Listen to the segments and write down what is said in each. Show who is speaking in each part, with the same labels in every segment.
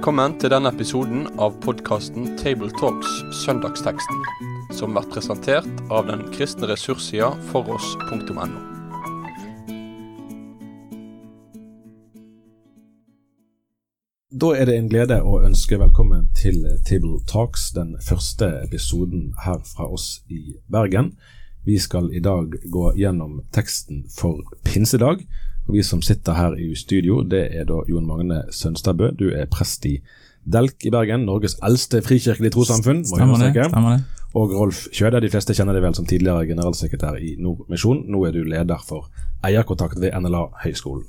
Speaker 1: Velkommen til denne episoden av podkasten Tabletalks Søndagsteksten, som blir presentert av den kristne ressurssida foross.no.
Speaker 2: Da er det en glede å ønske velkommen til Table Talks, den første episoden her fra oss i Bergen. Vi skal i dag gå gjennom teksten for pinsedag. Og Vi som sitter her i studio, det er da Jon Magne Sønstadbø. Du er prest i Delk i Bergen, Norges eldste frikirkelige trossamfunn.
Speaker 3: Stemmer det. Stemmer det.
Speaker 2: Og Rolf Kjøde, de fleste kjenner deg vel som tidligere generalsekretær i Nordmisjon. Nå er du leder for eierkontakt ved NLA Høgskolen.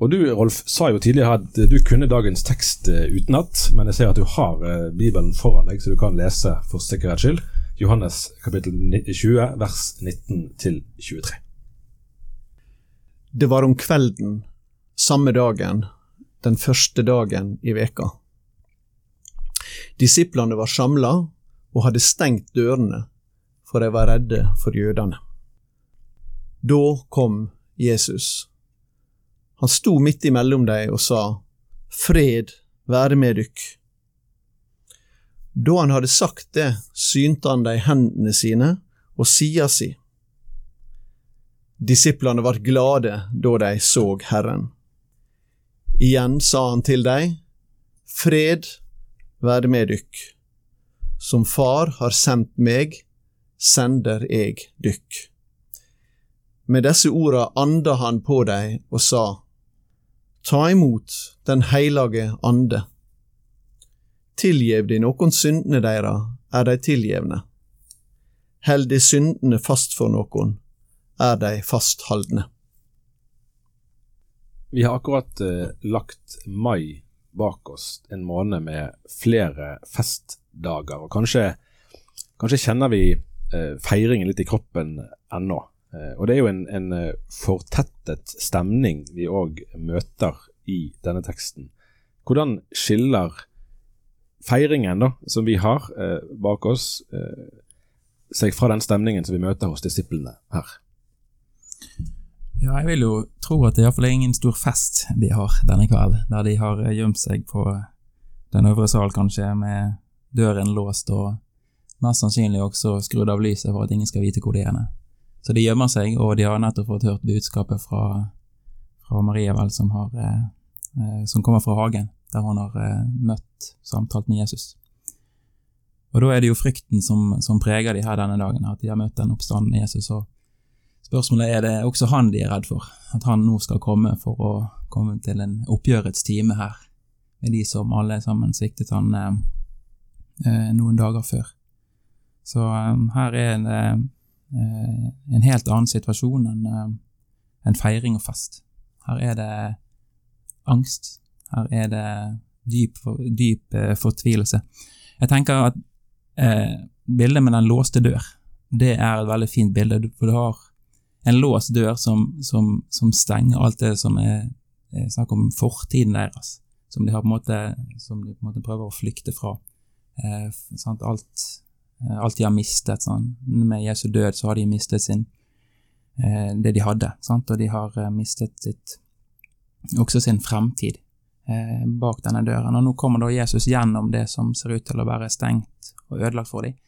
Speaker 2: Og du, Rolf, sa jo tidligere at du kunne dagens tekst eh, utenat, men jeg ser at du har eh, Bibelen foran deg, så du kan lese for sikkerhets skyld. Johannes kapittel 20, vers 19 til 23.
Speaker 4: Det var om kvelden, samme dagen, den første dagen i veka. Disiplene var samla og hadde stengt dørene, for de var redde for jødene. Da kom Jesus. Han sto midt imellom dem og sa, Fred være med dykk. Da han hadde sagt det, synte han dem hendene sine og sida si. Disiplene var glade da de så Herren. Igjen sa han til dem, Fred være med dykk. Som Far har sendt meg, sender jeg dykk. Med disse orda anda han på dem og sa, Ta imot Den heilage ande. Tilgjev de noen syndene deira, er de tilgjevne. Held de syndene fast for noen, er de fasthaldne.
Speaker 2: Vi har akkurat eh, lagt mai bak oss, en måned med flere festdager. Og kanskje, kanskje kjenner vi eh, feiringen litt i kroppen ennå. Eh, og det er jo en, en eh, fortettet stemning vi òg møter i denne teksten. Hvordan skiller feiringen da, som vi har eh, bak oss, eh, seg fra den stemningen som vi møter hos disiplene her?
Speaker 3: Ja, jeg vil jo tro at det iallfall er ingen stor fest de har denne kvelden, der de har eh, gjemt seg på den øvre sal kanskje, med døren låst og mest sannsynlig også skrudd av lyset for at ingen skal vite hvor de er. Så de gjemmer seg, og de har nettopp fått hørt budskapet fra, fra Maria, vel, som, har, eh, eh, som kommer fra hagen, der hun har eh, møtt, samtalt med Jesus. Og da er det jo frykten som, som preger de her denne dagen, at de har møtt den oppstanden Jesus. og Spørsmålet er det også han de er redd for, at han nå skal komme for å komme til en oppgjørets time her, med de som alle sammen sviktet han eh, eh, noen dager før. Så eh, her er det eh, en helt annen situasjon enn eh, en feiring og fest. Her er det angst, her er det dyp, dyp eh, fortvilelse. Jeg tenker at eh, bildet med den låste dør, det er et veldig fint bilde, for du har en låst dør som, som, som stenger alt det som er, er snakk om fortiden deres, som de, måte, som de på en måte prøver å flykte fra. Eh? Alt, eh, alt de har mistet. Sant? Med Jesu død så har de mistet sin, eh, det de hadde, sant? og de har eh, mistet sitt, også sin fremtid eh, bak denne døren. Og nå kommer da Jesus gjennom det som ser ut til å være stengt og ødelagt for dem,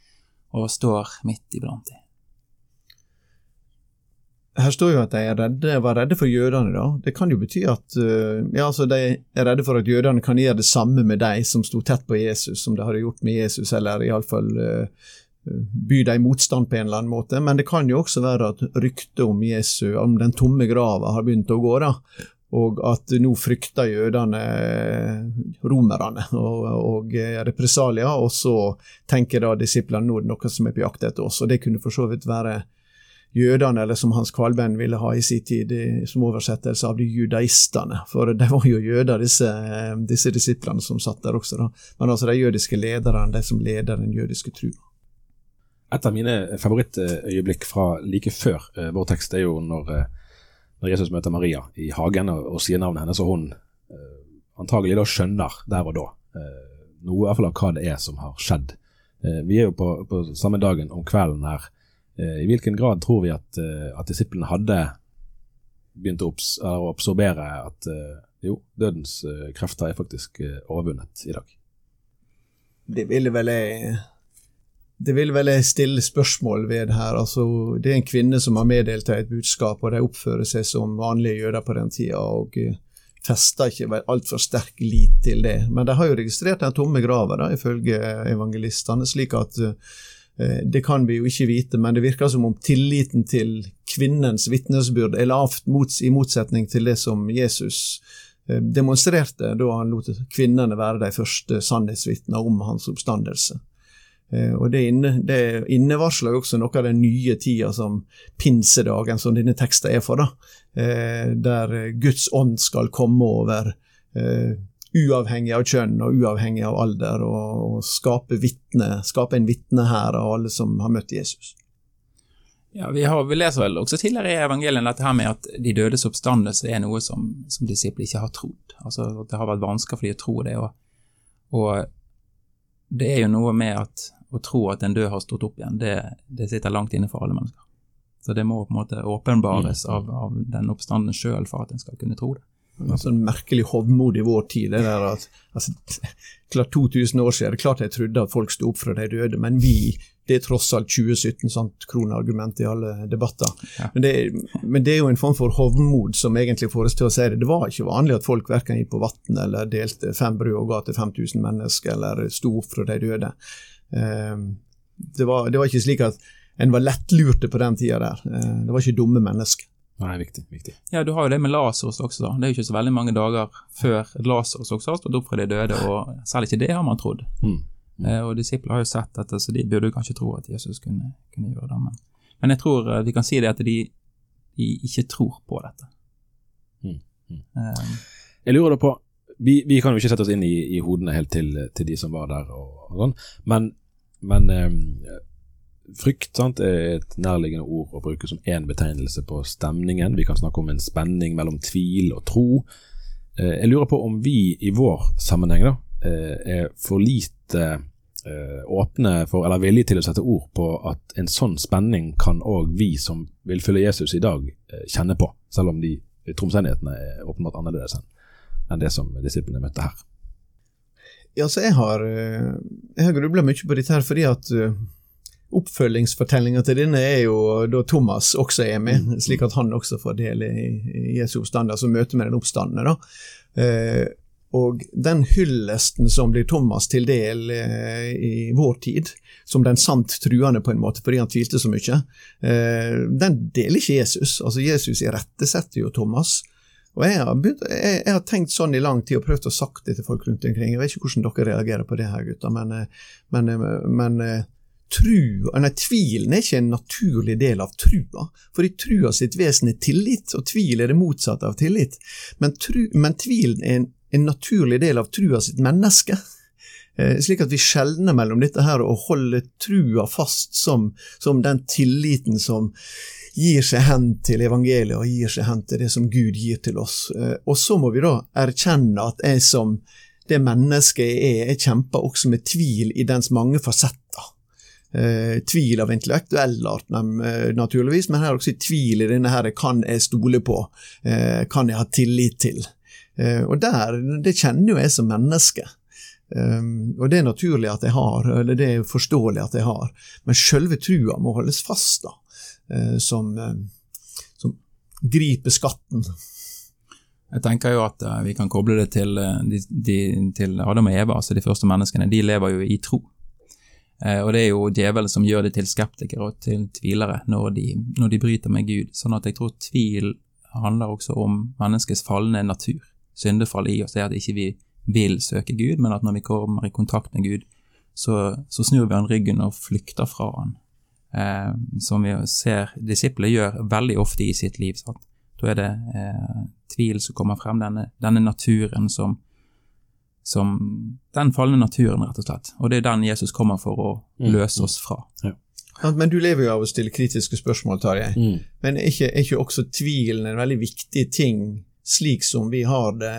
Speaker 3: og står midt iblant dem.
Speaker 4: Her står jo at de redde, var redde for jødene. da. Det kan jo bety at eh, ja, altså de er redde for at jødene kan gjøre det samme med de som sto tett på Jesus, som de hadde gjort med Jesus, eller iallfall uh, by dem motstand på en eller annen måte. Men det kan jo også være at ryktet om Jesu, om den tomme grava, har begynt å gå. da, og at nå frykter jødene romerne og, og represalier, og så tenker da disiplene nå noe som er på jakt etter oss. Og det kunne for så vidt være jødene, eller som Hans Kvalben ville ha i sin tid, som oversettelse av de judaistene. For det var jo jøder, disse, disse disiplene som satt der også. da. Men altså de jødiske lederne, de som leder den jødiske trua.
Speaker 2: Et av mine favorittøyeblikk fra like før eh, vår tekst er jo når, eh, når Jesus møter Maria i hagen og, og sier navnet hennes, og hun eh, antagelig da skjønner der og da noe i hvert fall av hva det er som har skjedd. Vi er jo på, på samme dagen om kvelden her. Eh, I hvilken grad tror vi at, eh, at disiplene hadde begynt å obs å absorbere at, eh, jo, dødens krefter er faktisk overvunnet i dag.
Speaker 4: Det ville vel jeg det vil vel jeg stille spørsmål ved her. Altså, det er en kvinne som har meddelt et budskap, og de oppfører seg som vanlige jøder på den tida, og fester ikke altfor sterk lit til det. Men de har jo registrert den tomme grava, ifølge evangelistene, slik at uh, det kan vi jo ikke vite, men det virker som om tilliten til kvinnens vitnesbyrd er lavt, i motsetning til det som Jesus demonstrerte da han lot kvinnene være de første sannhetsvitner om hans oppstandelse. Eh, og Det, inne, det innevarsler også noe av den nye tida som pinsedagen, som denne teksten er for. da, eh, Der Guds ånd skal komme over, eh, uavhengig av kjønn og uavhengig av alder, og, og skape, vittne, skape en vitnehær av alle som har møtt Jesus.
Speaker 3: Ja, vi, har, vi, leser vel også tidligere i evangelien dette her med at de dødes oppstandelse er noe som, som disipler ikke har trodd. Altså at Det har vært vanskelig for dem å tro det. Og, og det er jo noe med at å tro at en død har stått opp igjen, det, det, sitter langt inne for alle mennesker. Så det må på en måte åpenbares mm. av, av den oppstanden sjøl for at en skal kunne tro det.
Speaker 4: Er sånn merkelig hovmod i vår tid. det der at, altså, klart 2000 år siden det er klart jeg trodde at folk sto opp fra de døde, men vi det er tross alt 2017, sant, kronargument i alle debatter. Ja. Men, det, men, det, er jo en form for hovmod som egentlig får oss til å si det. Det var ikke vanlig at folk verken gikk på vann eller delte fem brød og ga til 5000 mennesker, eller sto opp fra de døde. Ehm, det var, det var, ikke slik at en var lettlurte på den tida der. Ehm, det var ikke dumme mennesker.
Speaker 2: Nei, viktig, viktig.
Speaker 3: Ja, du har jo det med Lasers også. da. Det er jo ikke så veldig mange dager før Lasers også har stått opp fra de døde, og selv ikke det har man trodd. Mm. Mm. Eh, og disipler har jo sett dette, så de burde kanskje tro at Jesus kunne, kunne gjøre det. Men, men, jeg tror eh, vi kan si det at de, de ikke tror på dette.
Speaker 2: Mm. mm. Eh. Jeg lurer da på vi, vi, kan jo ikke sette oss inn i, i hodene helt til, til, de som var der, og, og sånn, men men eh, frykt sant, er et nærliggende ord å bruke som én betegnelse på stemningen. Vi kan snakke om en spenning mellom tvil og tro. Eh, jeg lurer på om vi i vår sammenheng da, eh, er for lite eh, åpne for, eller villige til å sette ord på at en sånn spenning kan òg vi som vil følge Jesus i dag, kjenne på, selv om de omstendighetene er åpenbart annerledes enn det som disiplene møtte her.
Speaker 4: Ja, så jeg har, jeg har grubla mye på dette her fordi at oppfølgingsfortellinga til denne er jo da Thomas også er med, mm. slik at han også får del i, i Jesu oppstand, altså møtet med den oppstandende. da. Eh, og den hyllesten som blir Thomas til del eh, i vår tid, som den sant truende på en måte fordi han tvilte så mye, eh, den deler ikke Jesus. Altså Jesus irettesetter jo Thomas, og jeg har, begynt, jeg, jeg har, tenkt sånn i lang tid og prøvd å sagt det til folk rundt omkring. Jeg vet ikke hvordan dere reagerer på det her, gutter, men, eh, men, eh, men eh, tru, nei, tvilen er ikke en naturlig del av trua. For i trua sitt vesen er tillit, og tvil er det motsatte av tillit. Men, tru, men tvilen er en, en, naturlig del av trua sitt menneske. slik at vi skjelner mellom dette her og holder trua fast som, som den tilliten som gir seg hen til evangeliet og gir seg hen til det som Gud gir til oss. Eh, og så må vi da erkjenne at jeg som det mennesket jeg er, jeg kjemper også med tvil i dens mange fasetter. Eh, tvil av intellektuell art, eh, naturligvis, men her også tvil i denne her kan jeg stole på, eh, kan jeg ha tillit til. Eh, og der, det kjenner jo jeg som menneske. Um, og det er naturlig at jeg har, eller det er forståelig at jeg har, men selve trua må holdes fast. da. uh, som, uh, som, griper skatten.
Speaker 3: Jeg tenker jo at uh, vi kan koble det til, de, de, til, Adam og Eva, altså de første menneskene. De lever jo i tro. Uh, og det er jo djevelen som gjør det til skeptikere og til tvilere når de, når de bryter med Gud. Sånn at jeg tror tvil handler også om menneskets falne natur. Syndefall i oss er at ikke vi vil søke Gud, men at når vi kommer i kontakt med Gud, så, så snur vi han ryggen og flykter fra han eh, som vi ser disipler gjør veldig ofte i sitt liv. Sant? Da er det eh, tvil som kommer frem, denne, denne naturen som, som, Den falne naturen, rett og slett. Og det er den Jesus kommer for å mm. løse oss fra. Ja.
Speaker 4: Men du lever jo av å stille kritiske spørsmål, Tarjei. Mm. Men er ikke, er ikke også tvilen en veldig viktig ting slik som vi har det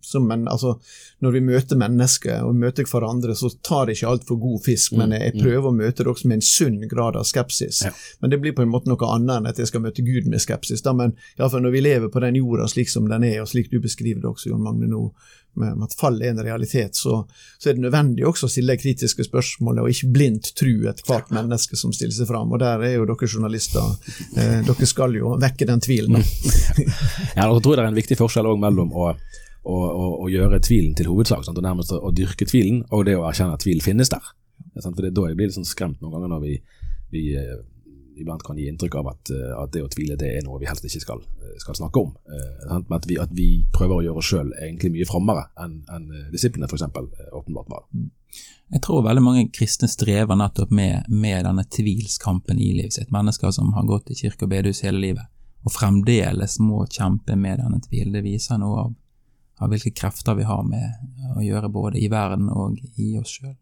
Speaker 4: som en, altså, Når vi møter mennesker og møter hverandre, så tar jeg ikke alt for god fisk, men jeg, jeg prøver å møte det også med en sunn grad av skepsis.
Speaker 2: Ja.
Speaker 4: Men det blir på en måte noe annet enn at jeg skal møte Gud med skepsis. Da. Men iallfall når vi lever på den jorda slik som den er, og slik du beskriver det også, Jon Magne, nå, med at fall er en realitet, så, så er det nødvendig også å stille kritiske spørsmål, og ikke blindt tro ethvert menneske som stiller seg fram. Og der er jo dere journalister. Eh, dere skal jo vekke den tvilen.
Speaker 2: Ja, så tror jeg det er en viktig forskjell også mellom å, å, å, å gjøre tvilen til hovedsak, sant? og nærmest å dyrke tvilen, og det å erkjenne at tvil finnes der. Sant? For det er da jeg blir litt sånn skremt noen ganger når vi, vi eh, iblant kan gi inntrykk av at, eh, at det å tvile det er noe vi helst ikke skal, eh, skal snakke om. Eh? Men at vi, at vi prøver å gjøre oss sjøl egentlig mye frommere enn en disiplene f.eks. åpenbart var.
Speaker 3: Jeg tror veldig mange kristne strever nettopp med, med denne tvilskampen i livet sitt. Mennesker som har gått i kirke og bedehus hele livet, og fremdeles må kjempe med denne tvil. Det viser noe av, av hvilke krefter vi har med å gjøre både i verden og i oss sjøl.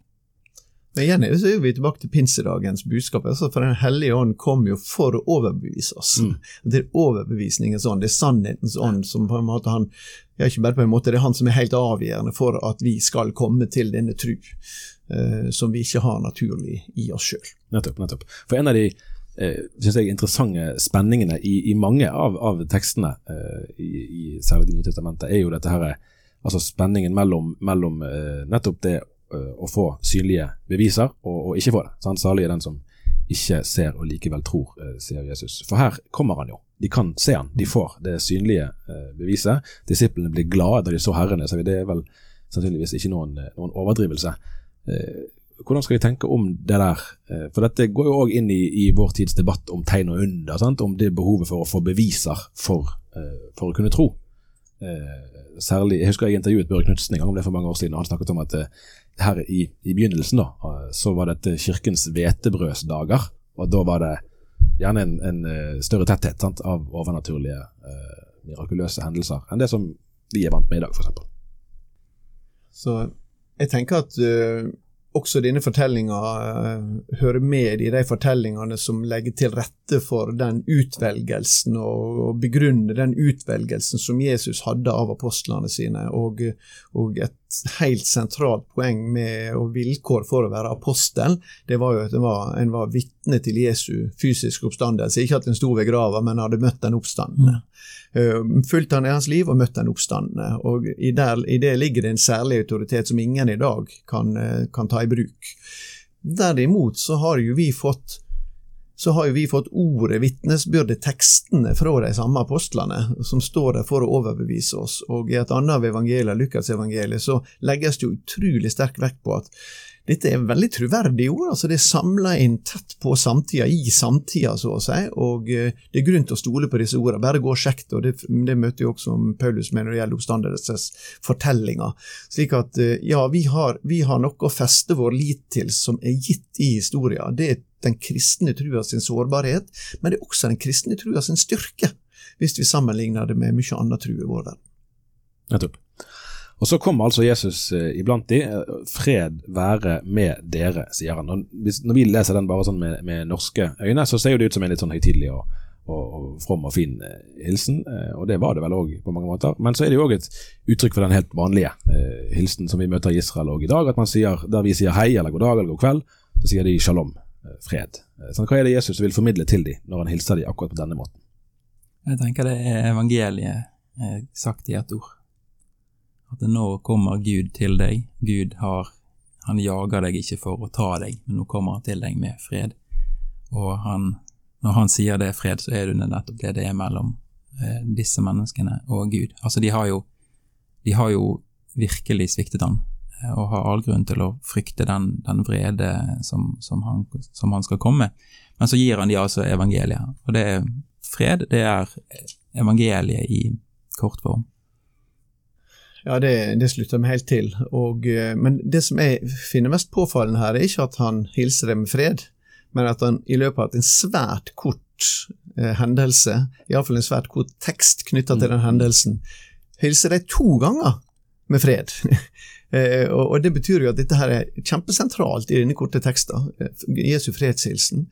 Speaker 4: Men igjen så er vi tilbake til pinsedagens budskap. Altså for Den hellige ånd kom jo for å overbevise oss.
Speaker 2: Mm.
Speaker 4: Det er overbevisningens ånd, det er sannhetens ånd som på en måte han ja, ikke bare på en måte, Det er han som er helt avgjørende for at vi skal komme til denne tru, eh, som vi ikke har naturlig i oss sjøl.
Speaker 2: Nettopp. nettopp. For en av de eh, synes jeg, interessante spenningene i, i mange av, av tekstene, eh, i, i særlig Det nye testamentet, er jo dette her, altså spenningen mellom, mellom eh, nettopp det eh, å få synlige beviser og, og ikke få det. Sant? Salig er den som ikke ser og likevel tror, eh, sier Jesus. For her kommer han jo. De kan se han, de får det synlige eh, beviset. Disiplene blir glade da de så Herrene, Så det er vel sannsynligvis ikke noen, eh, noen overdrivelse. Eh, hvordan skal vi tenke om det der? Eh, For dette går jo òg inn i, i vår tids debatt om tegn og under, sant? om det behovet for å få beviser for, eh, for å kunne tro. Eh, Særlig, Jeg husker jeg intervjuet Børre Knutsen en gang, om det for mange år siden, og han snakket om at eh, her i, i begynnelsen da, eh, så var dette kirkens hvetebrødsdager, og da var det gjerne en, en større tetthet sant, av overnaturlige, eh, mirakuløse hendelser enn det som vi er vant med i dag, f.eks.
Speaker 4: Så jeg tenker at eh, også denne fortellinga eh, hører med i de fortellingene som legger til rette for den utvelgelsen, og, begrunner den utvelgelsen som Jesus hadde av apostlene sine, og, og et helt sentralt poeng med og vilkår for å være apostel, det var jo at en var, en var vitne til Jesu fysiske oppstandelse. Ikke at en sto ved grava, men hadde møtt den oppstandende. Uh, fulgt han i hans liv og møtt den oppstandende. Og i, der, I det ligger det en særlig autoritet som ingen i dag kan, eh, kan ta i bruk. Derimot så har jo vi fått så har jo vi fått ordet, vitnesbyrdet, tekstene fra de samme apostlene, som står der for å overbevise oss. Og i et annet av evangeliet, Lukas evangeliet, så legges det jo utrolig sterk vekt på at dette er veldig troverdige ord. altså Det er samla inn tett på samtida, i samtida, så å si. Og eh, det er grunn til å stole på disse ordene. Bare gå og sjekk og Det, det møter jo også Paulus med når det gjelder oppstandelsesfortellinga. Slik at eh, ja, vi har, vi har noe å feste vår lit til som er gitt i historia. Det er den kristne trua sin sårbarhet, men det er også den kristne trua sin styrke, hvis vi sammenligner det med mye annen tru i vår verden.
Speaker 2: Nettopp. Og så kommer altså Jesus eh, iblant de. eh, Fred være med dere, sier han. Når vi leser den bare sånn med, med norske øyne, så ser det ut som en litt sånn høytidelig og, og, og from og fin eh, hilsen, og det var det vel òg på mange måter. Men så er det jo òg et uttrykk for den helt vanlige hilsen som vi møter i Israel òg i dag. at man sier, Der vi sier hei eller god dag eller god kveld, så sier de shalom, fred. Eh, Sånn, hva er det Jesus vil formidle til dem når han hilser dem akkurat på denne måten?
Speaker 3: Jeg tenker det er evangeliet eh, sagt i ett ord. At nå kommer Gud til deg. Gud har Han jager deg ikke for å ta deg, men nå kommer han til deg med fred. Og han, når han sier det er fred, så er det nettopp det det er mellom eh, disse menneskene og Gud. Altså, de har jo, de har jo virkelig sviktet han, eh, og har all grunn til å frykte den, den vrede som, som, han, som han skal komme. med. Men så gir han de altså evangeliet. Og det er fred, det er evangeliet i kort form.
Speaker 4: Ja, det, det slutter vi helt til. Og, eh, men det som jeg finner mest påfallende her, er ikke at han hilser dem med fred, men at han i løpet av en svært kort eh, hendelse, iallfall en svært kort tekst knytta til den hendelsen, hilser de to ganger med fred. Eh, og, det betyr jo at dette her er kjempesentralt i denne korte teksten, eh, Jesu fredshilsen.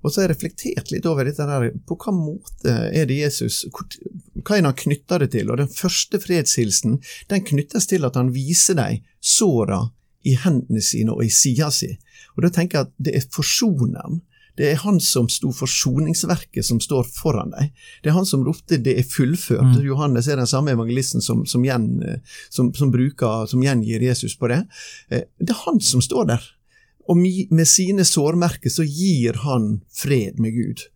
Speaker 4: Og så har jeg reflektert litt over dette her, på hva måte er det Jesus hva er det han knytter det til? Og Den første fredshilsen den knyttes til at han viser deg såra i hendene sine og i sida si. Og Da tenker jeg at det er forsoneren. Det er han som sto for soningsverket som står foran deg. Det er han som ropte 'det er fullført'. Mm. Johannes er den samme evangelisten som, som, gjen, som, som, bruker, som gjengir Jesus på det. Eh, det er han som står der. Og med sine sårmerker så gir han fred med Gud.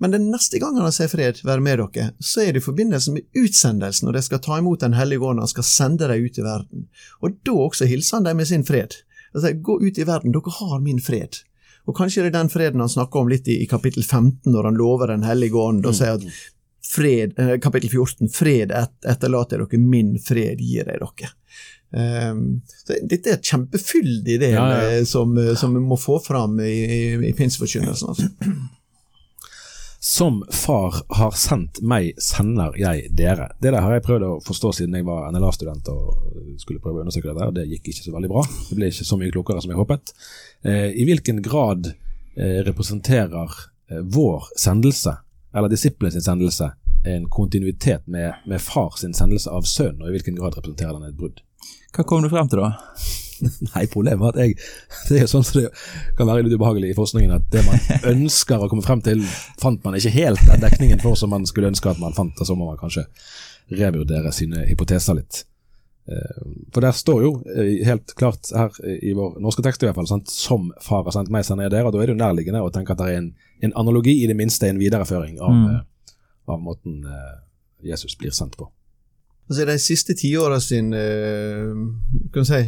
Speaker 4: Men den neste gangen han sier fred være med dere, så er det i forbindelse med utsendelsen, når de skal ta imot Den hellige ånd, han skal sende dem ut i verden. Og da også hilser han dem med sin fred. Han sier, Gå ut i verden, dere har min fred. Og kanskje det er den freden han snakker om litt i, i kapittel 15, når han lover Den hellige ånd, og sier at fred, eh, kapittel 14, fred et, etterlater dere, min fred gir jeg dere. Um, dette er et kjempefyldig del ja, ja. Eh, som, eh, som, vi må få fram i, i, i pinseforkynnelsen. Altså.
Speaker 2: Som far har sendt meg, sender jeg dere. Det der har jeg prøvd å forstå siden jeg var NLA-student og skulle prøve å undersøke dette, og det gikk ikke så veldig bra. Det ble ikke så mye klokere som jeg håpet. Eh, I hvilken grad eh, representerer eh, vår sendelse, eller disiplenes sendelse, en kontinuitet med, med far sin sendelse av sønn, og i hvilken grad representerer den et brudd?
Speaker 3: Hva kom du frem til da?
Speaker 2: Nei, problemet er at jeg Det er sånn som det kan være litt ubehagelig i forskningen, at det man ønsker å komme frem til, fant man ikke helt den dekningen for som man skulle ønske at man fant, og så må man kanskje revurdere sine hypoteser litt. Eh, for der står jo eh, helt klart her i vår norske tekst i hvert fall, sant? som far har sendt meg, sender jeg dere. og Da er det jo nærliggende å tenke at det er en, en analogi, i det minste en videreføring av, mm. Eh, av måten Jesus blir sendt på.
Speaker 4: Altså De siste tiåra sin kan si,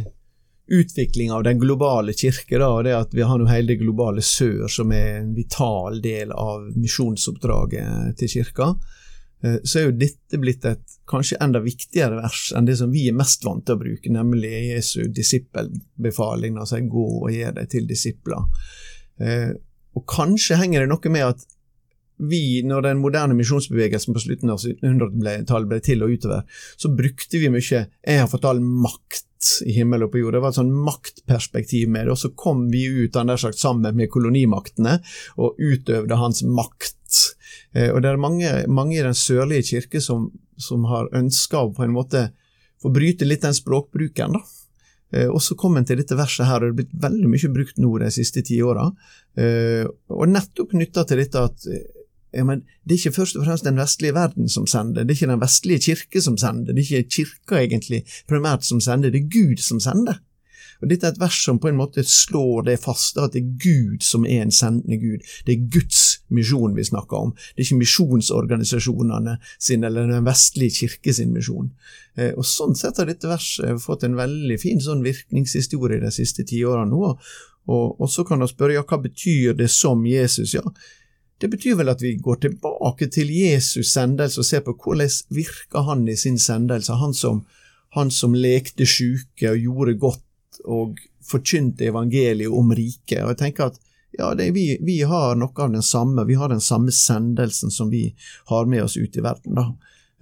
Speaker 4: utvikling av den globale kirke, da, og det at vi har nå hele det globale sør som er en vital del av misjonsoppdraget til kirka, eh, så er jo dette blitt et kanskje enda viktigere vers enn det som vi er mest vant til å bruke, nemlig Jesu disippelbefaling, altså gå og gjør deg til disipler. Eh, og kanskje henger det noe med at vi, når den moderne misjonsbevegelsen på slutten av 1700-tallet ble til og utover, så brukte vi mye 'jeg har fått all makt' i himmel og på jord. Det var et sånn maktperspektiv med det. Og så kom vi ut han der sagt, sammen med kolonimaktene og utøvde hans makt. Eh, og det er mange, mange i den sørlige kirke som, som har ønska å på en måte få bryte litt den språkbruken. da. Eh, og så kom en til dette verset her, og det er blitt veldig mye brukt nå de siste ti åra. og nettopp knytta til dette at ja, men det er ikke først og fremst den vestlige verden som sender, det er ikke den vestlige kirke som sender, det er ikke kirka egentlig primært som sender, det er Gud som sender. Og Dette er et vers som på en måte slår det fast, at det er Gud som er en sendende Gud. Det er Guds misjon vi snakker om, det er ikke misjonsorganisasjonene sin eller den vestlige kirke sin misjon. Eh, og Sånn sett har dette verset fått en veldig fin sånn virkningshistorie de siste tiårene nå. Og, og så kan man spørre ja, hva betyr det som Jesus? Ja, det betyr vel at vi går tilbake til Jesus' sendelse og ser på hvordan virker han i sin sendelse, han som, han som lekte sjuke og gjorde godt og forkynte evangeliet om riket. Og jeg tenker at ja, det, vi, vi, har noe av den samme, vi har den samme sendelsen som vi har med oss ut i verden. da.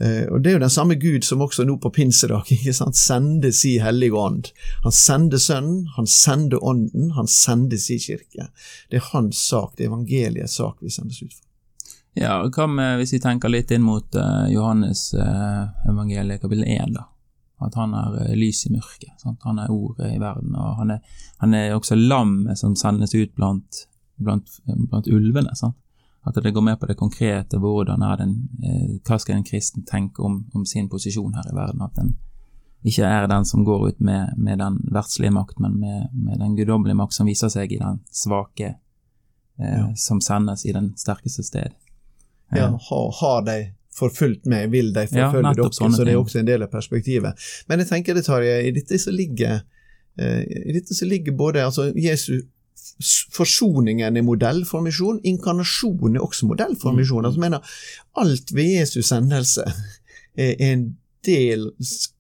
Speaker 4: Eh, og Det er jo den samme Gud som også nå på pinsedag ikke sant, sender si hellige ånd. Han sender Sønnen, han sender Ånden, han sender si kirke. Det er hans sak, det er evangeliets sak vi sendes ut for.
Speaker 3: Ja, og Hva med hvis vi tenker litt inn mot uh, Johannes uh, evangeliet kapittel 1, da? At han er uh, lys i mørket. Sant? Han er ordet i verden, og han er, han er også lammet som sendes ut blant, blant, blant ulvene. sant? At det går med på det konkrete, hvordan er den, eh, hva skal en kristen tenke om, om, sin posisjon her i verden. At den ikke er den som går ut med, med den verdslige makt, men med, med den guddommelige makt som viser seg i den svake eh, ja. som sendes i den sterkeste sted.
Speaker 4: Ja, har, har de forfulgt meg, vil de forfølge ja, dere, så det er også en del av perspektivet. Men jeg tenker det, Tarjei, i dette så ligger, eh, i dette så ligger både altså Jesu forsoningen er modell for misjon, inkarnasjonen er også modell for misjon. Altså, mener, alt ved Jesus sendelse er en del,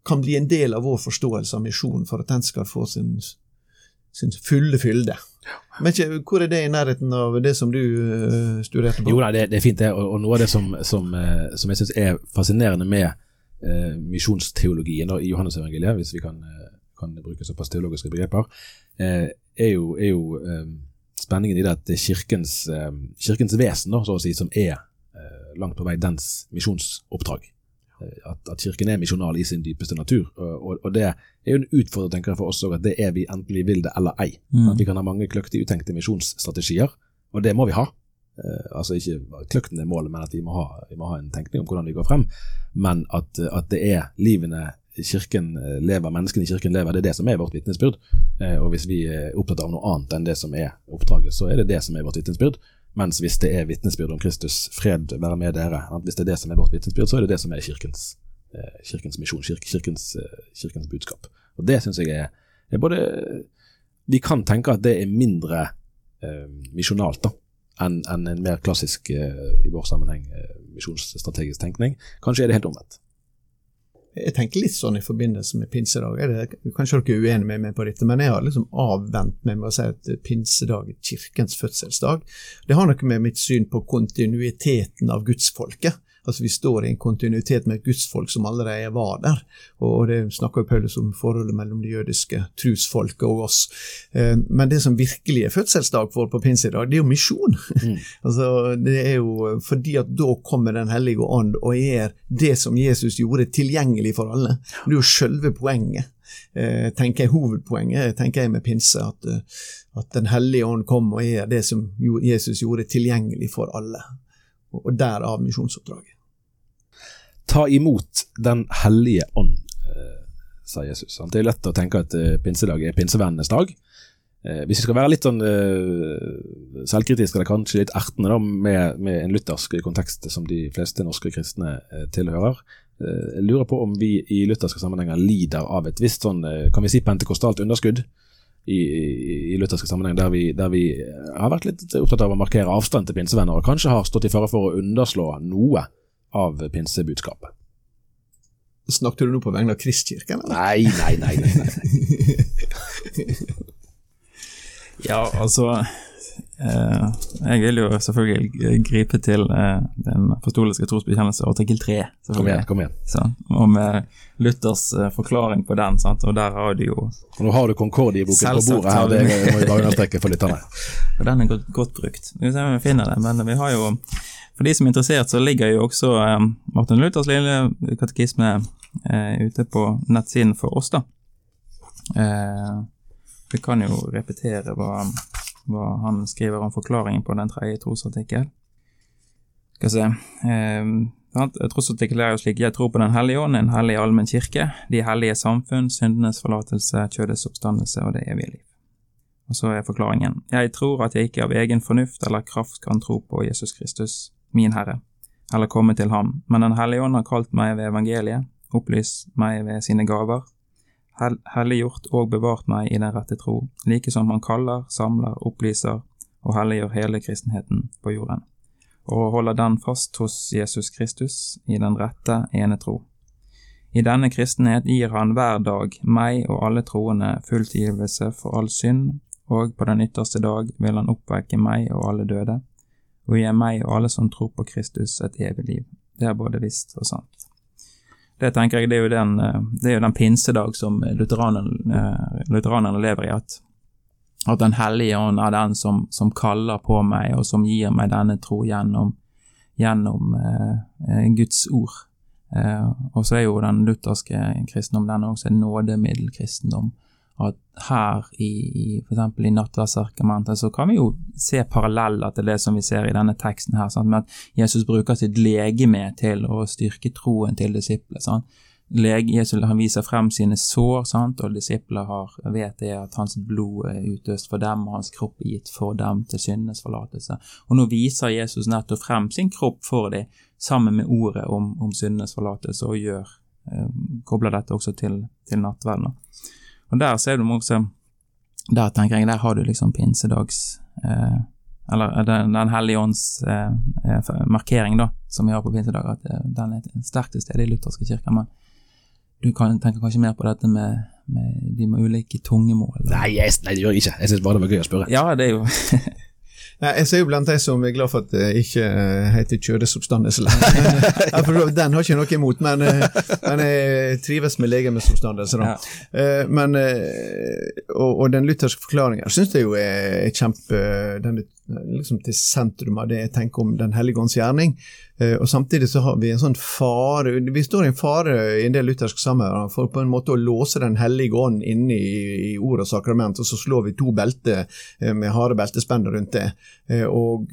Speaker 4: kan bli en del av vår forståelse av misjon for at den skal få sin, sin fulle fylde. Men ikke, Hvor er det i nærheten av det som du uh, studerte på?
Speaker 2: Jo, nei, det, det, er fint, det. Og, og noe av det som, som, uh, som jeg syns er fascinerende med uh, misjonsteologien i Johannes-evangeliet, hvis vi kan, kan, bruke såpass teologiske begreper, er jo, er jo um, spenningen i det at det er kirkens, um, kirkens vesen da, så å si, som er uh, langt på vei dens misjonsoppdrag. at, at, Kirken er misjonal i sin dypeste natur. Og, og det er jo en utfordring tenker jeg, for oss òg, at det er vi enten vi vil det eller ei. Mm. At vi kan ha mange kløktig utenkte misjonsstrategier, og det må vi ha. Eh, altså ikke kløkten er målet, men at vi må, ha, vi må, ha, en tenkning om hvordan vi går frem. Men at, at det er livene kirken lever, menneskene i kirken lever, det er det som er vårt vitnesbyrd. Eh, og hvis vi er opptatt av noe annet enn det som er oppdraget, så er det det som er vårt vitnesbyrd. Mens hvis det er vitnesbyrd om Kristus, fred være med dere, hvis det er det som er vårt vitnesbyrd, så er det det som er kirkens, eh, kirkens misjon, kirkens, eh, kirkens, budskap. Og det syns jeg er, er, både Vi kan tenke at det er mindre eh, misjonalt da, enn en, en mer klassisk, eh, i vår sammenheng, eh, misjonsstrategisk tenkning. Kanskje er det helt omvendt.
Speaker 4: Jeg tenker litt sånn i forbindelse med pinsedag. Er det, kanskje dere er uenige med meg på dette, men jeg har liksom avvent meg med å si at pinsedag er kirkens fødselsdag. Det har noe med mitt syn på kontinuiteten av gudsfolket. Altså Vi står i en kontinuitet med et gudsfolk som allerede var der. Og det snakker Paulus om forholdet mellom det jødiske trusfolket og oss. Eh, men det som virkelig er fødselsdag for på pinsedag, det er jo misjon. Mm. altså Det er jo fordi at da kommer Den hellige ånd og gjør det som Jesus gjorde, tilgjengelig for alle. Det er jo selve poenget. Eh, tenker jeg Hovedpoenget tenker jeg med pinse, at, eh, at Den hellige ånd kom og gjør det som Jesus gjorde, tilgjengelig for alle og derav misjonsoppdraget.
Speaker 2: Ta imot Den hellige ånd, sier sa Jesus. Det er lett å tenke at eh, pinsedag er pinsevennenes dag. Eh, hvis vi skal være litt sånn selvkritiske eller kanskje litt ertende med, med, en luthersk kontekst som de fleste norske kristne tilhører, jeg lurer på om vi i lutherske sammenhenger lider av et visst sånn, kan vi si pentekostalt underskudd i, i, i lutherske sammenheng, der vi, der vi, har vært litt opptatt av å markere avstand til pinsevenner, og kanskje har stått i fare for å underslå noe av pinsebudskapet.
Speaker 4: Snakket du nå på vegne av Kristkirken?
Speaker 2: Nei, nei, nei. nei, nei.
Speaker 3: ja, altså Eh, jeg vil jo selvfølgelig gripe til eh, den apostoliske trosbekjennelse, artikkel 3.
Speaker 2: Kom igjen. kom igjen.
Speaker 3: Så, og med Luthers eh, forklaring på den. Sant? Og der har du jo
Speaker 2: og Nå har du Concordie-boken på bordet her, det må vi bare understreke for lytterne.
Speaker 3: Og den er godt, godt brukt. Vi ser om vi finner det, men vi har jo For de som er interessert, så ligger jo også Martin Luthers lille katekisme ute på nettsiden for oss, da. vi kan jo repetere hva hva han skriver om forklaringen på den tredje trosartikkel. Skal se eh, Trosartikkel er jo slik Jeg tror på Den hellige ånd, en hellig allmenn kirke, de hellige samfunn, syndenes forlatelse, kjødets oppstandelse og det evige liv. Og så er forklaringen Jeg tror at jeg ikke av egen fornuft eller kraft kan tro på Jesus Kristus, min Herre, eller komme til ham, men Den hellige ånd har kalt meg ved evangeliet, opplyst meg ved sine gaver, helliggjort og bevart meg i den rette tro, like som han kaller, samler, opplyser og helliggjør hele kristenheten på jorden, og holder den fast hos Jesus Kristus i den rette ene tro. I denne kristenhet gir han hver dag meg og alle troende full tilgivelse for all synd, og på den ytterste dag vil han oppvekke meg og alle døde, og gi meg og alle som tror på Kristus et evig liv. Det er både visst og sant. Det tenker jeg det er jo den, eh, er jo den pinsedag som lutheranerne, eh, lutheranerne lever i. At, at Den hellige ånd er den som, som, kaller på meg, og som gir meg denne tro gjennom, gjennom eh, Guds ord. Eh, og så er jo den lutherske kristendom den også en nådemiddelkristendom at her i, i f.eks. i nattverdsargumentet så kan vi jo se paralleller til det som vi ser i denne teksten her, sant? med at Jesus bruker sitt legeme til å styrke troen til disiplene. Jesus han viser frem sine sår, sant? og disiplet har, vet det at hans blod er utøst for dem, og hans kropp er gitt for dem til syndenes forlatelse. Og nå viser Jesus nettopp frem sin kropp for dem, sammen med ordet om, om syndenes forlatelse, og gjør, eh, kobler dette også til, til nattverden. Og der ser du også Der tenker jeg, der har du liksom pinsedags eh, Eller eh, Den, den hellige ånds eh, eh markering, da, som vi har på pinsedag, at eh, den er sterkt til stede i lutherske kirker. Men du kan, tenker kanskje mer på dette med, med de med ulike tungemål?
Speaker 2: Nei, yes, nei, det gjør jeg ikke. Jeg syns bare det var gøy å spørre.
Speaker 3: Ja, det er jo
Speaker 4: Jeg ser jo blant de som er glad for at det ikke eh, heter ja, Den har ikke noe imot, men, eh, men jeg trives med legemsoppstandelse. Ja. Eh, men, og, og, den lutherske forklaringen syns jeg jo er kjempe Den liksom til sentrum av det jeg tenker om Den hellige ånds gjerning. Eh, og Samtidig så har vi en sånn fare Vi står i en fare i en del lutherske sammenhenger for på en måte å låse Den hellige ånd inne i, i ord og sakrament, og så slår vi to belter eh, med harde beltespenn rundt det. Eh, og,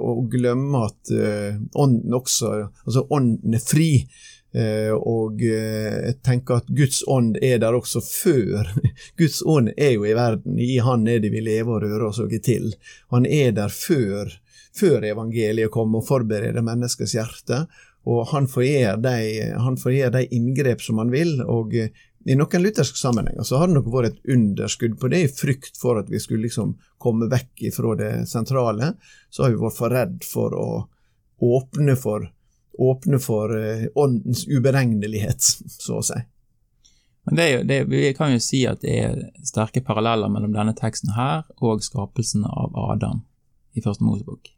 Speaker 4: og glemme at ånden også Altså, ånden er fri. Eh, og eh, jeg tenker at Guds ånd er der også før. Guds ånd er jo i verden, i Han er det vi lever og rører oss til. Han er der før, før evangeliet kommer og forbereder menneskets hjerte. Og han får gjøre de inngrep som han vil. og eh, i noen lutherske sammenhenger så har det nok vært et underskudd på det, i frykt for at vi skulle liksom komme vekk fra det sentrale. Så har vi vært for redd for å åpne for åpne for eh, åndens uberegnelighet, så å si.
Speaker 3: Men det er jo, det, Vi kan jo si at det er sterke paralleller mellom denne teksten her og skapelsen av Adam i Første Mosebok.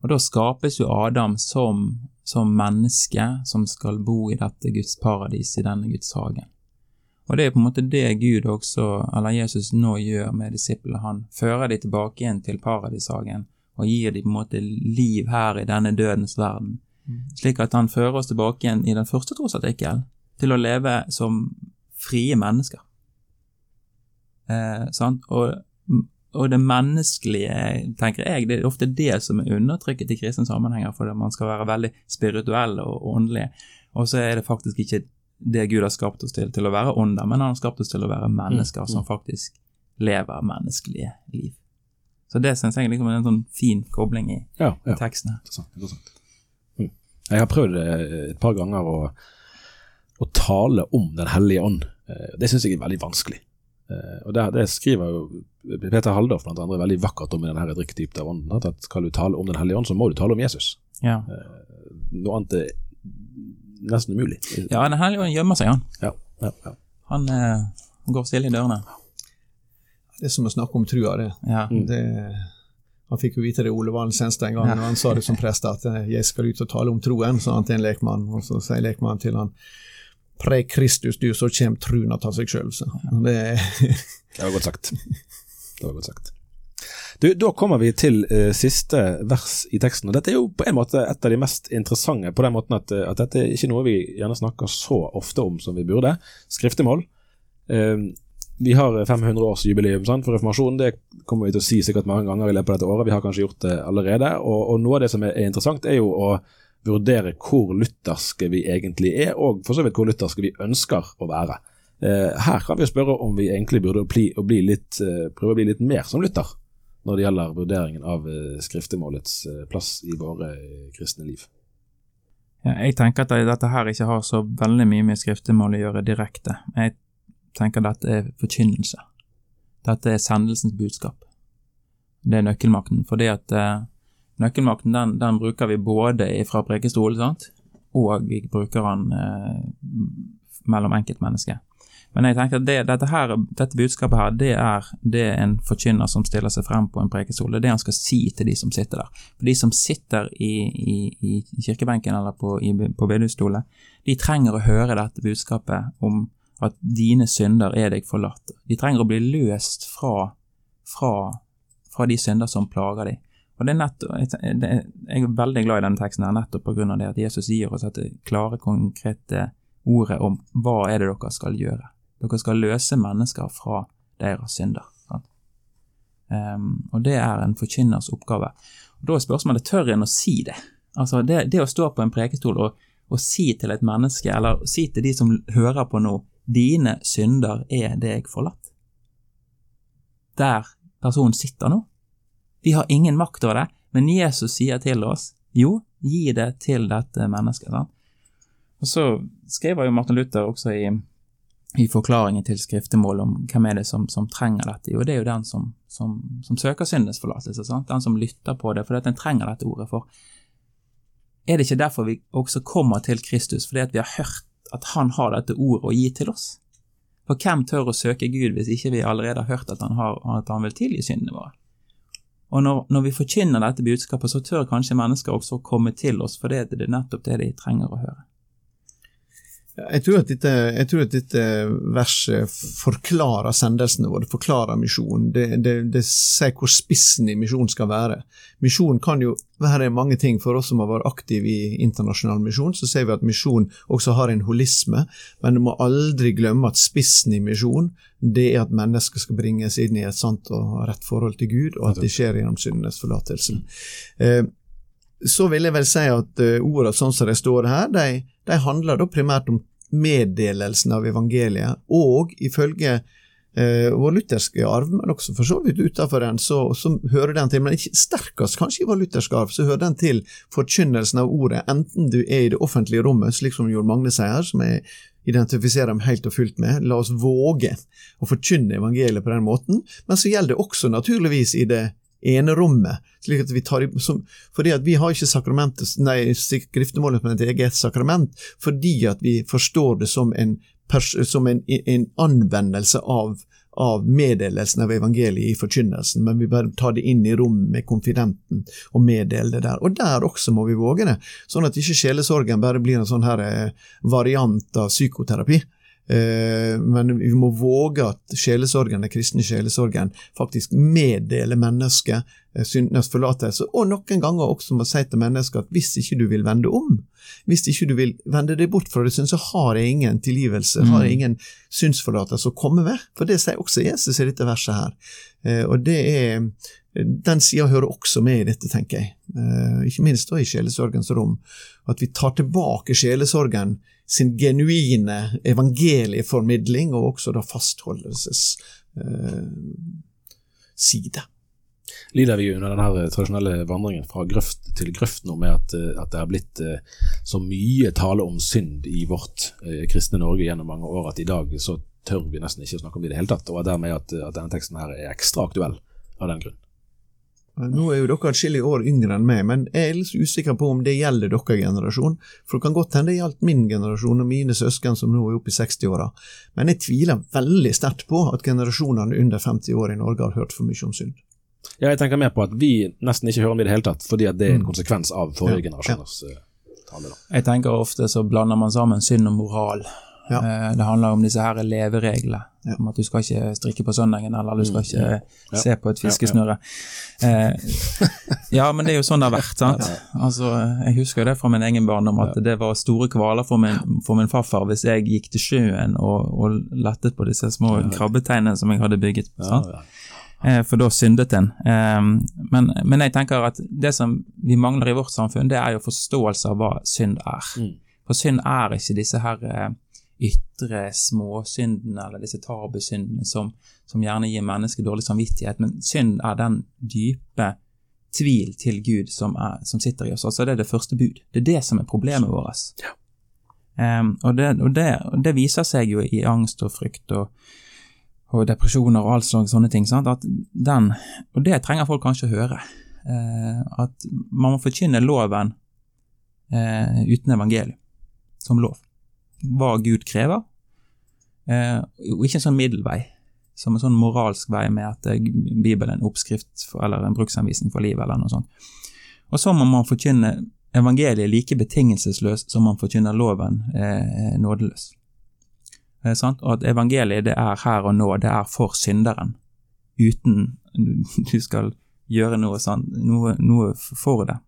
Speaker 3: Og Da skapes jo Adam som, som menneske som skal bo i dette Guds paradis, i denne Guds hagen. Og Det er på en måte det Gud også, eller Jesus nå gjør med disiplene. Han fører de tilbake igjen til paradishagen og gir dem på en måte liv her i denne dødens verden. Mm. Slik at han fører oss tilbake igjen i den første trosartikkel til å leve som frie mennesker. Eh, og, og, det menneskelige, tenker jeg, det er ofte det som er undertrykket i kristne sammenhenger, for man skal være veldig spirituell og åndelig, og så er det faktisk ikke det Gud har skapt oss til, til å være ånder, men han har skapt oss til å være mennesker mm. som faktisk lever menneskelige liv. Så det syns jeg liksom er en sånn fin kobling i ja, ja. teksten. Interessant, interessant.
Speaker 2: Mm. Jeg har prøvd eh, et par ganger å, å tale om Den hellige ånd. Eh, det syns jeg er veldig vanskelig. Eh, og det, det skriver jo Peter Halldorf blant andre veldig vakkert om i denne drikketypen av ånden. At skal du tale om Den hellige ånd, så må du tale om Jesus. Ja. Noe annet er nesten umulig.
Speaker 3: Ja, Den hellige ånd gjemmer seg, han.
Speaker 2: Ja, ja, ja.
Speaker 3: Han eh, går stille i dørene.
Speaker 4: Det er som å snakke om trua, det. Ja. Mm. det han fikk jo vite det Ole Valen Senstad en gang, ja. og han sa det som prest at eh, 'jeg skal ut og tale om troen', sa han til en lekmann. Og så sier lekmannen til han 'Pre Kristus, du, så kjem truen av seg sjøl'. Det,
Speaker 2: det var godt sagt. Det var godt sagt. Du, Da kommer vi til uh, siste vers i teksten. og Dette er jo på en måte et av de mest interessante, på den måten at, at dette er ikke noe vi gjerne snakker så ofte om som vi burde. Skriftemål. Uh, vi har 500-årsjubileum for reformasjonen. Det kommer vi til å si sikkert mange ganger i løpet av dette året. Vi har kanskje gjort det allerede. Og, og noe av det som er, interessant, er jo å vurdere hvor lutherske vi egentlig er, og for så vidt hvor lutherske vi ønsker å være. Eh, her kan vi spørre om vi egentlig burde bli, bli litt, eh, prøve å bli litt mer som Luther når det gjelder vurderingen av eh, skriftemålets eh, plass i våre eh, kristne liv.
Speaker 3: Ja, jeg tenker at dette her ikke har så veldig mye med skriftemål å gjøre direkte. Jeg tenker dette er forkynnelse. Dette er sendelsens budskap. Det er nøkkelmakten. fordi at eh, nøkkelmakten den, den, bruker vi både fra prekestolen, og vi bruker den eh, mellom enkeltmennesker. Men jeg tenker at det, dette, her, dette, budskapet her, det er det en forkynner som stiller seg frem på en prekestol. Det er det han skal si til de som sitter der. For de som sitter i, i, i kirkebenken eller på, i, på bedehusstolen, de trenger å høre dette budskapet om at dine synder er deg forlatt. De trenger å bli løst fra, fra, fra de synder som plager dem. Og det er nettopp, Jeg er veldig glad i denne teksten her, nettopp av det at Jesus gir oss dette klare, konkrete ordet om hva er det dere skal gjøre. Dere skal løse mennesker fra deres synder. Um, og det er en forkynners oppgave. Og Da er spørsmålet tør en å si det. Altså det, det å stå på en prekestol og, og, si til et menneske, eller si til de som hører på nå, Dine synder er deg forlatt. Der personen sitter nå. Vi har ingen makt over det, men Jesus sier til oss jo, gi det til dette mennesket. Sant? Og Så skriver jo Martin Luther også i, i forklaringen til skriftemål om hvem er det som, som trenger dette. Jo, det er jo den som, som, som søker syndens forlatelse. Sant? Den som lytter på det, fordi at en trenger dette ordet. For er det ikke derfor vi også kommer til Kristus, fordi at vi har hørt at han har dette ordet å gi til oss. For hvem tør å søke Gud hvis ikke vi allerede har hørt at han, har, at han vil tilgi syndene våre? Og når, når, vi forkynner dette budskapet, så tør kanskje mennesker også komme til oss, for det er nettopp det de trenger å høre.
Speaker 4: Jeg tror, dette, jeg tror, at dette, verset forklarer sendelsene våre, forklarer misjonen. Det, det, det, sier hvor spissen i misjonen skal være. Misjon kan jo være mange ting. For oss som har vært aktive i internasjonal misjon, så ser vi at misjon også har en holisme, men du må aldri glemme at spissen i misjon det er at mennesker skal bringes inn i et sant og rett forhold til Gud, og at det skjer gjennom syndenes forlatelse. Eh, så vil jeg vel si at uh, ordene sånn som de står her, de, de handler da primært om meddelelsen av evangeliet, og ifølge eh, vår lutherske arv, men også for så vidt utenfor den, så, så, hører den til, men ikke sterkest kanskje i vår lutherske arv, så hører den til forkynnelsen av ordet, enten du er i det offentlige rommet, slik som Jon Magne sier, som jeg identifiserer dem helt og fullt med, la oss våge å forkynne evangeliet på den måten, men så gjelder det også naturligvis i det enerommet. slik at vi tar som, fordi at vi har ikke sakramentet, nei, skriftemålet som et eget sakrament, fordi at vi forstår det som en, som en, en anvendelse av, av meddelelsen av evangeliet i forkynnelsen, men vi bare tar det inn i rommet med konfidenten og meddeler det der. Og der også må vi våge det, sånn at ikke sjelesorgen bare blir en sånn her eh, variant av psykoterapi. Eh, men vi må våge at sjelesorgen, den kristne sjelesorgen faktisk meddeler mennesket eh, syndenes forlatelse, og noen ganger også må si til mennesket at hvis ikke du vil vende om, hvis ikke du vil vende deg bort fra det så har jeg ingen tilgivelse, har jeg mm. ingen syndsforlatelse å komme med. For det sier også Jesus i dette verset her. Eh, og det er den sida hører også med i dette, tenker jeg. Ikke minst da i sjelesorgens rom. At vi tar tilbake sjelesorgen sin genuine evangelieformidling, og også da fastholdelsesside. Eh,
Speaker 2: Lider vi under denne tradisjonelle vandringen fra grøft til grøft nå, med at, eh, at det har blitt eh, så mye tale om synd i vårt eh, kristne Norge gjennom mange år at i dag så tør vi nesten ikke snakke om det i det hele tatt, og dermed at, at denne teksten her er ekstra aktuell av den grunn.
Speaker 4: Nå er jo dere atskillige år yngre enn meg, men jeg er litt usikker på om det gjelder deres generasjon. For det kan godt hende det gjaldt min generasjon og mine søsken som nå er oppe i 60-åra. Men jeg tviler veldig sterkt på at generasjonene under 50 år i Norge har hørt for mye om synd.
Speaker 2: Ja, jeg tenker mer på at vi nesten ikke hører om det i det hele tatt, fordi det er en mm. konsekvens av forrige ja, generasjoners ja. tale. Da.
Speaker 3: Jeg tenker ofte så blander man sammen synd og moral. Ja. Eh, det handler om disse her levereglene. Ja. Om at du skal ikke strikke på søndagen, eller du skal mm. ikke ja. se på et fiskesnøre. Eh, ja, men det er jo sånn det har vært. sant? Altså, Jeg husker det fra min egen barndom at det var store kvaler for min, for min farfar hvis jeg gikk til sjøen og, og lettet på disse små krabbeteinene som jeg hadde bygget. sant? Eh, for da syndet en. Men, men, jeg tenker at det som vi mangler i vårt samfunn, det er jo forståelse av hva synd er. Mm. For synd er ikke disse her ytre småsyndene eller disse tabusyndene som, som gjerne gir mennesket dårlig samvittighet, men synd er den dype tvil til Gud som, er, som sitter i oss. Altså Det er det første bud. Det er det som er problemet vårt. Ja. Um, og, det, og, det, og, det, viser seg jo i angst og frykt og, og depresjoner og all slags sånne ting. Sant? At den, og det trenger folk kanskje å høre. Uh, at man må forkynne loven uh, uten evangelium som lov hva Gud krever, eh, og ikke en sånn middelvei, som en sånn moralsk vei med at eh, Bibelen er en oppskrift for, eller en bruksanvisning for livet, eller noe sånt. Og så må man forkynne evangeliet like betingelsesløst som man forkynner loven eh, nådeløs. Eh, og at evangeliet det er her og nå, det er for synderen, uten du skal gjøre noe, sånn, noe, noe for det.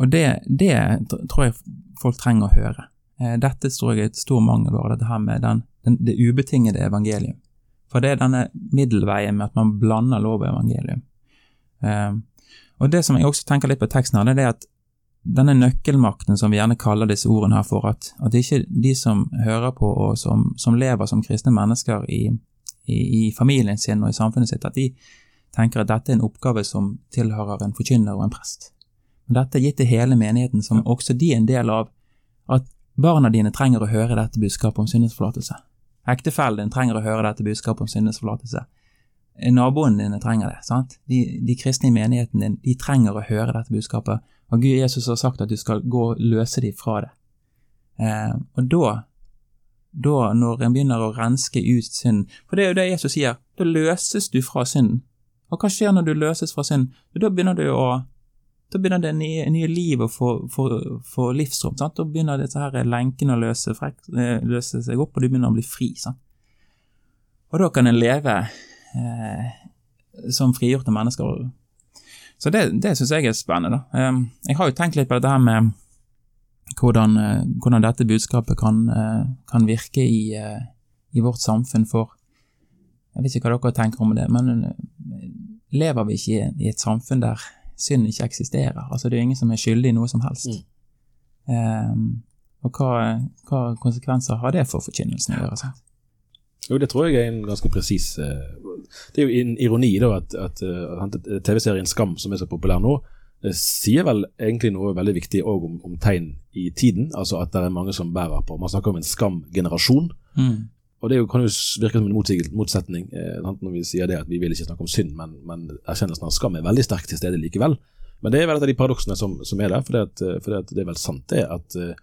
Speaker 3: Og det, det tror jeg folk trenger å høre. Eh, dette tror jeg er et stor over dette her med den, den, det ubetingede evangelium. For det er denne middelveien med at man blander lov og evangelium. Um, og det som jeg også tenker litt på teksten her, det er at denne nøkkelmakten som vi gjerne kaller disse ordene her for, at, at ikke de som hører på og som, som lever som kristne mennesker i, i, i, familien sin og i samfunnet sitt, at de tenker at dette er en oppgave som tilhører en forkynner og en prest. Men dette er gitt til hele menigheten, som også de er en del av. At Barna dine trenger å høre dette budskapet om syndesforlatelse. Ektefellen din trenger å høre dette budskapet om syndesforlatelse. Naboene dine trenger det. sant? De, de, kristne i menigheten din de trenger å høre dette budskapet. Og Gud Jesus har sagt at du skal gå og løse dem fra det. Eh, og da, da, når en begynner å renske ut synden For det er jo det Jesus sier. Da løses du fra synden. Og hva skjer når du løses fra synden? Da begynner du å da begynner det nye, nye liv å få, livsrom. Sant? Da begynner disse her lenkene å løse, eh, løse, seg opp, og du begynner å bli fri. Sant? Og da kan en leve eh, som frigjorte mennesker. Så det, det syns jeg er spennende. Da. Eh, jeg har jo tenkt litt på dette her med hvordan, eh, hvordan dette budskapet kan, eh, kan virke i, i, vårt samfunn for Jeg vet ikke hva dere tenker om det, men lever vi ikke i et samfunn der synd ikke eksisterer. Altså, det er ingen som er skyldig i noe som helst. Mm. Um, og hva, hva, konsekvenser har det for forkynnelsen å gjøre? Sant?
Speaker 2: Jo, det tror jeg er en ganske presis uh, Det er jo en ironi da at, at uh, TV-serien Skam, som er så populær nå, uh, sier vel egentlig noe veldig viktig òg om, om, tegn i tiden. Altså at det er mange som bærer på Man snakker om en skam-generasjon. Mm. Og Det kan jo virke som en motsetning eh, når vi sier det at vi vil ikke snakke om synd, men, men erkjennelsen av skam er veldig sterk til stede likevel. Men det er vel et av de paradoksene som, som er der, for det, det er vel sant det at uh,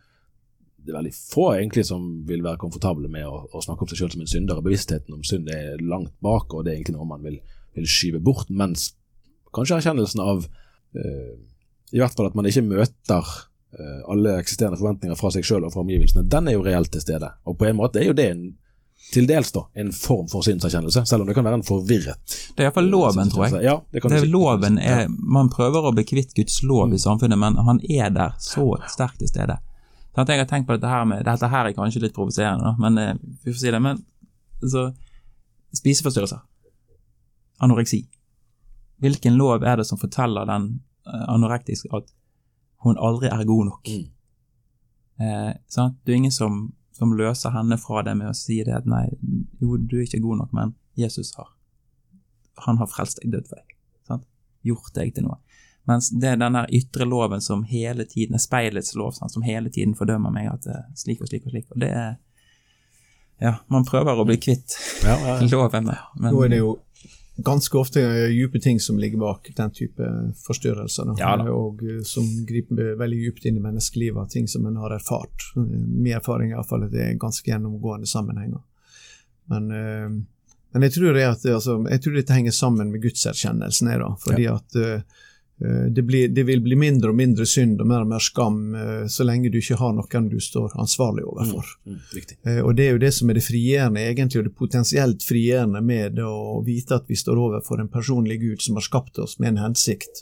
Speaker 2: det er veldig få egentlig som vil være komfortable med å, å snakke om seg selv som en synder. og Bevisstheten om synd er langt bak, og det er egentlig noe man vil, vil skyve bort. Mens kanskje erkjennelsen av øh, i hvert fall at man ikke møter øh, alle eksisterende forventninger fra seg selv og fra omgivelsene, den er jo reelt til stede. Og på en måte er jo det en til dels da, en form for synserkjennelse, selv om det kan være en forvirret
Speaker 3: Det er iallfall loven, tror jeg.
Speaker 2: Ja, det kan
Speaker 3: det
Speaker 2: er
Speaker 3: si. loven er, Man prøver å bli kvitt Guds lov i samfunnet, men han er der så sterkt til stede. Sånn jeg har tenkt på dette her med Dette her er kanskje litt provoserende, men eh, vi får si det. Men så Spiseforstyrrelser. Anoreksi. Hvilken lov er det som forteller den uh, anorektiske at hun aldri er god nok? Mm. Eh, sant? Det er ingen som som løser henne fra det med å si det at nei, jo, du er ikke god nok, men Jesus har. Han har frelst deg, deg. Sant? Gjort deg til noe. Mens det er den der ytre loven som hele tiden er speilets lov, sant? som hele tiden fordømmer meg at er slik og slik og slik. Og det er Ja, man prøver å bli kvitt ja, ja, ja. loven,
Speaker 4: men Nå er det jo ganske ofte dype ting som ligger bak den type forstyrrelser, ja, og eh, som griper veldig dypt inn i menneskelivet, ting som en har erfart. Min erfaring er iallfall at det er ganske gjennomgående sammenhenger. Men, eh, men jeg, tror det at, altså, jeg tror dette henger sammen med gudserkjennelsen. fordi ja. at Eh, det, blir, det, vil bli mindre og mindre synd og mer og mer skam eh, så lenge du ikke har noen du står ansvarlig overfor. Mm, mm, eh, og Det er jo det som er det frigjørende, egentlig, og det potensielt frigjørende med å vite at vi står overfor en personlig Gud som har skapt oss med en hensikt,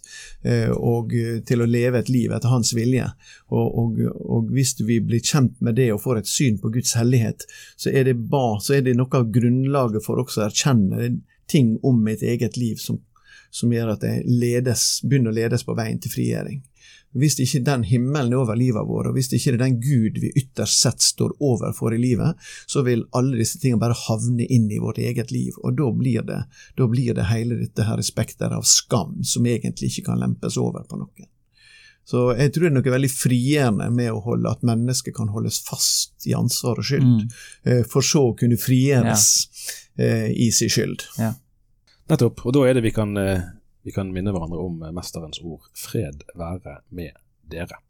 Speaker 4: og til å leve et liv etter hans vilje. Og, og, og hvis vi blir kjent med det og får et syn på Guds hellighet, så er det, ba, så er det noe av grunnlaget for også å erkjenne ting om mitt eget liv som som gjør at jeg ledes, begynner å ledes på veien til frigjøring. Hvis det ikke den himmelen er over livet vårt, og hvis det ikke er den Gud vi ytterst sett står overfor i livet, så vil alle disse tingene bare havne inn i vårt eget liv, og da blir det, da blir det hele dette her spekteret av skam som egentlig ikke kan lempes over på noen. Så jeg tror det er noe veldig frigjørende med å holde at mennesket kan holdes fast i ansvar og skyld, mm. Eh, for så å kunne frigjøres ja. eh, i sin skyld. Ja.
Speaker 2: Nettopp. Og da er det vi kan, eh, vi kan minne hverandre om eh, mesterens ord 'Fred være med dere'.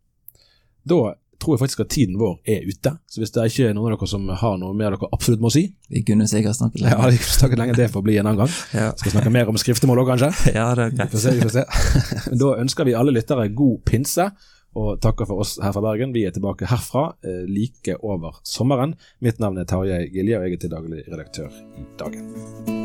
Speaker 2: Da tror jeg faktisk at tiden vår er ute. Så hvis det er ikke noen av dere som har noe mer dere absolutt må si
Speaker 3: Vi kunne sikkert snakket lenge.
Speaker 2: Ja, vi kunne snakket lenge. Det får bli en annen gang. ja. Skal snakke mer om skriftemål òg, kanskje?
Speaker 3: Ja, det er greit.
Speaker 2: Vi får se, vi får se. da ønsker vi alle lyttere god pinse. Og takker for oss her fra Bergen. Vi er tilbake herfra eh, like over sommeren. Mitt navn er Tarjei Gilje, og jeg er til daglig redaktør i Dagen.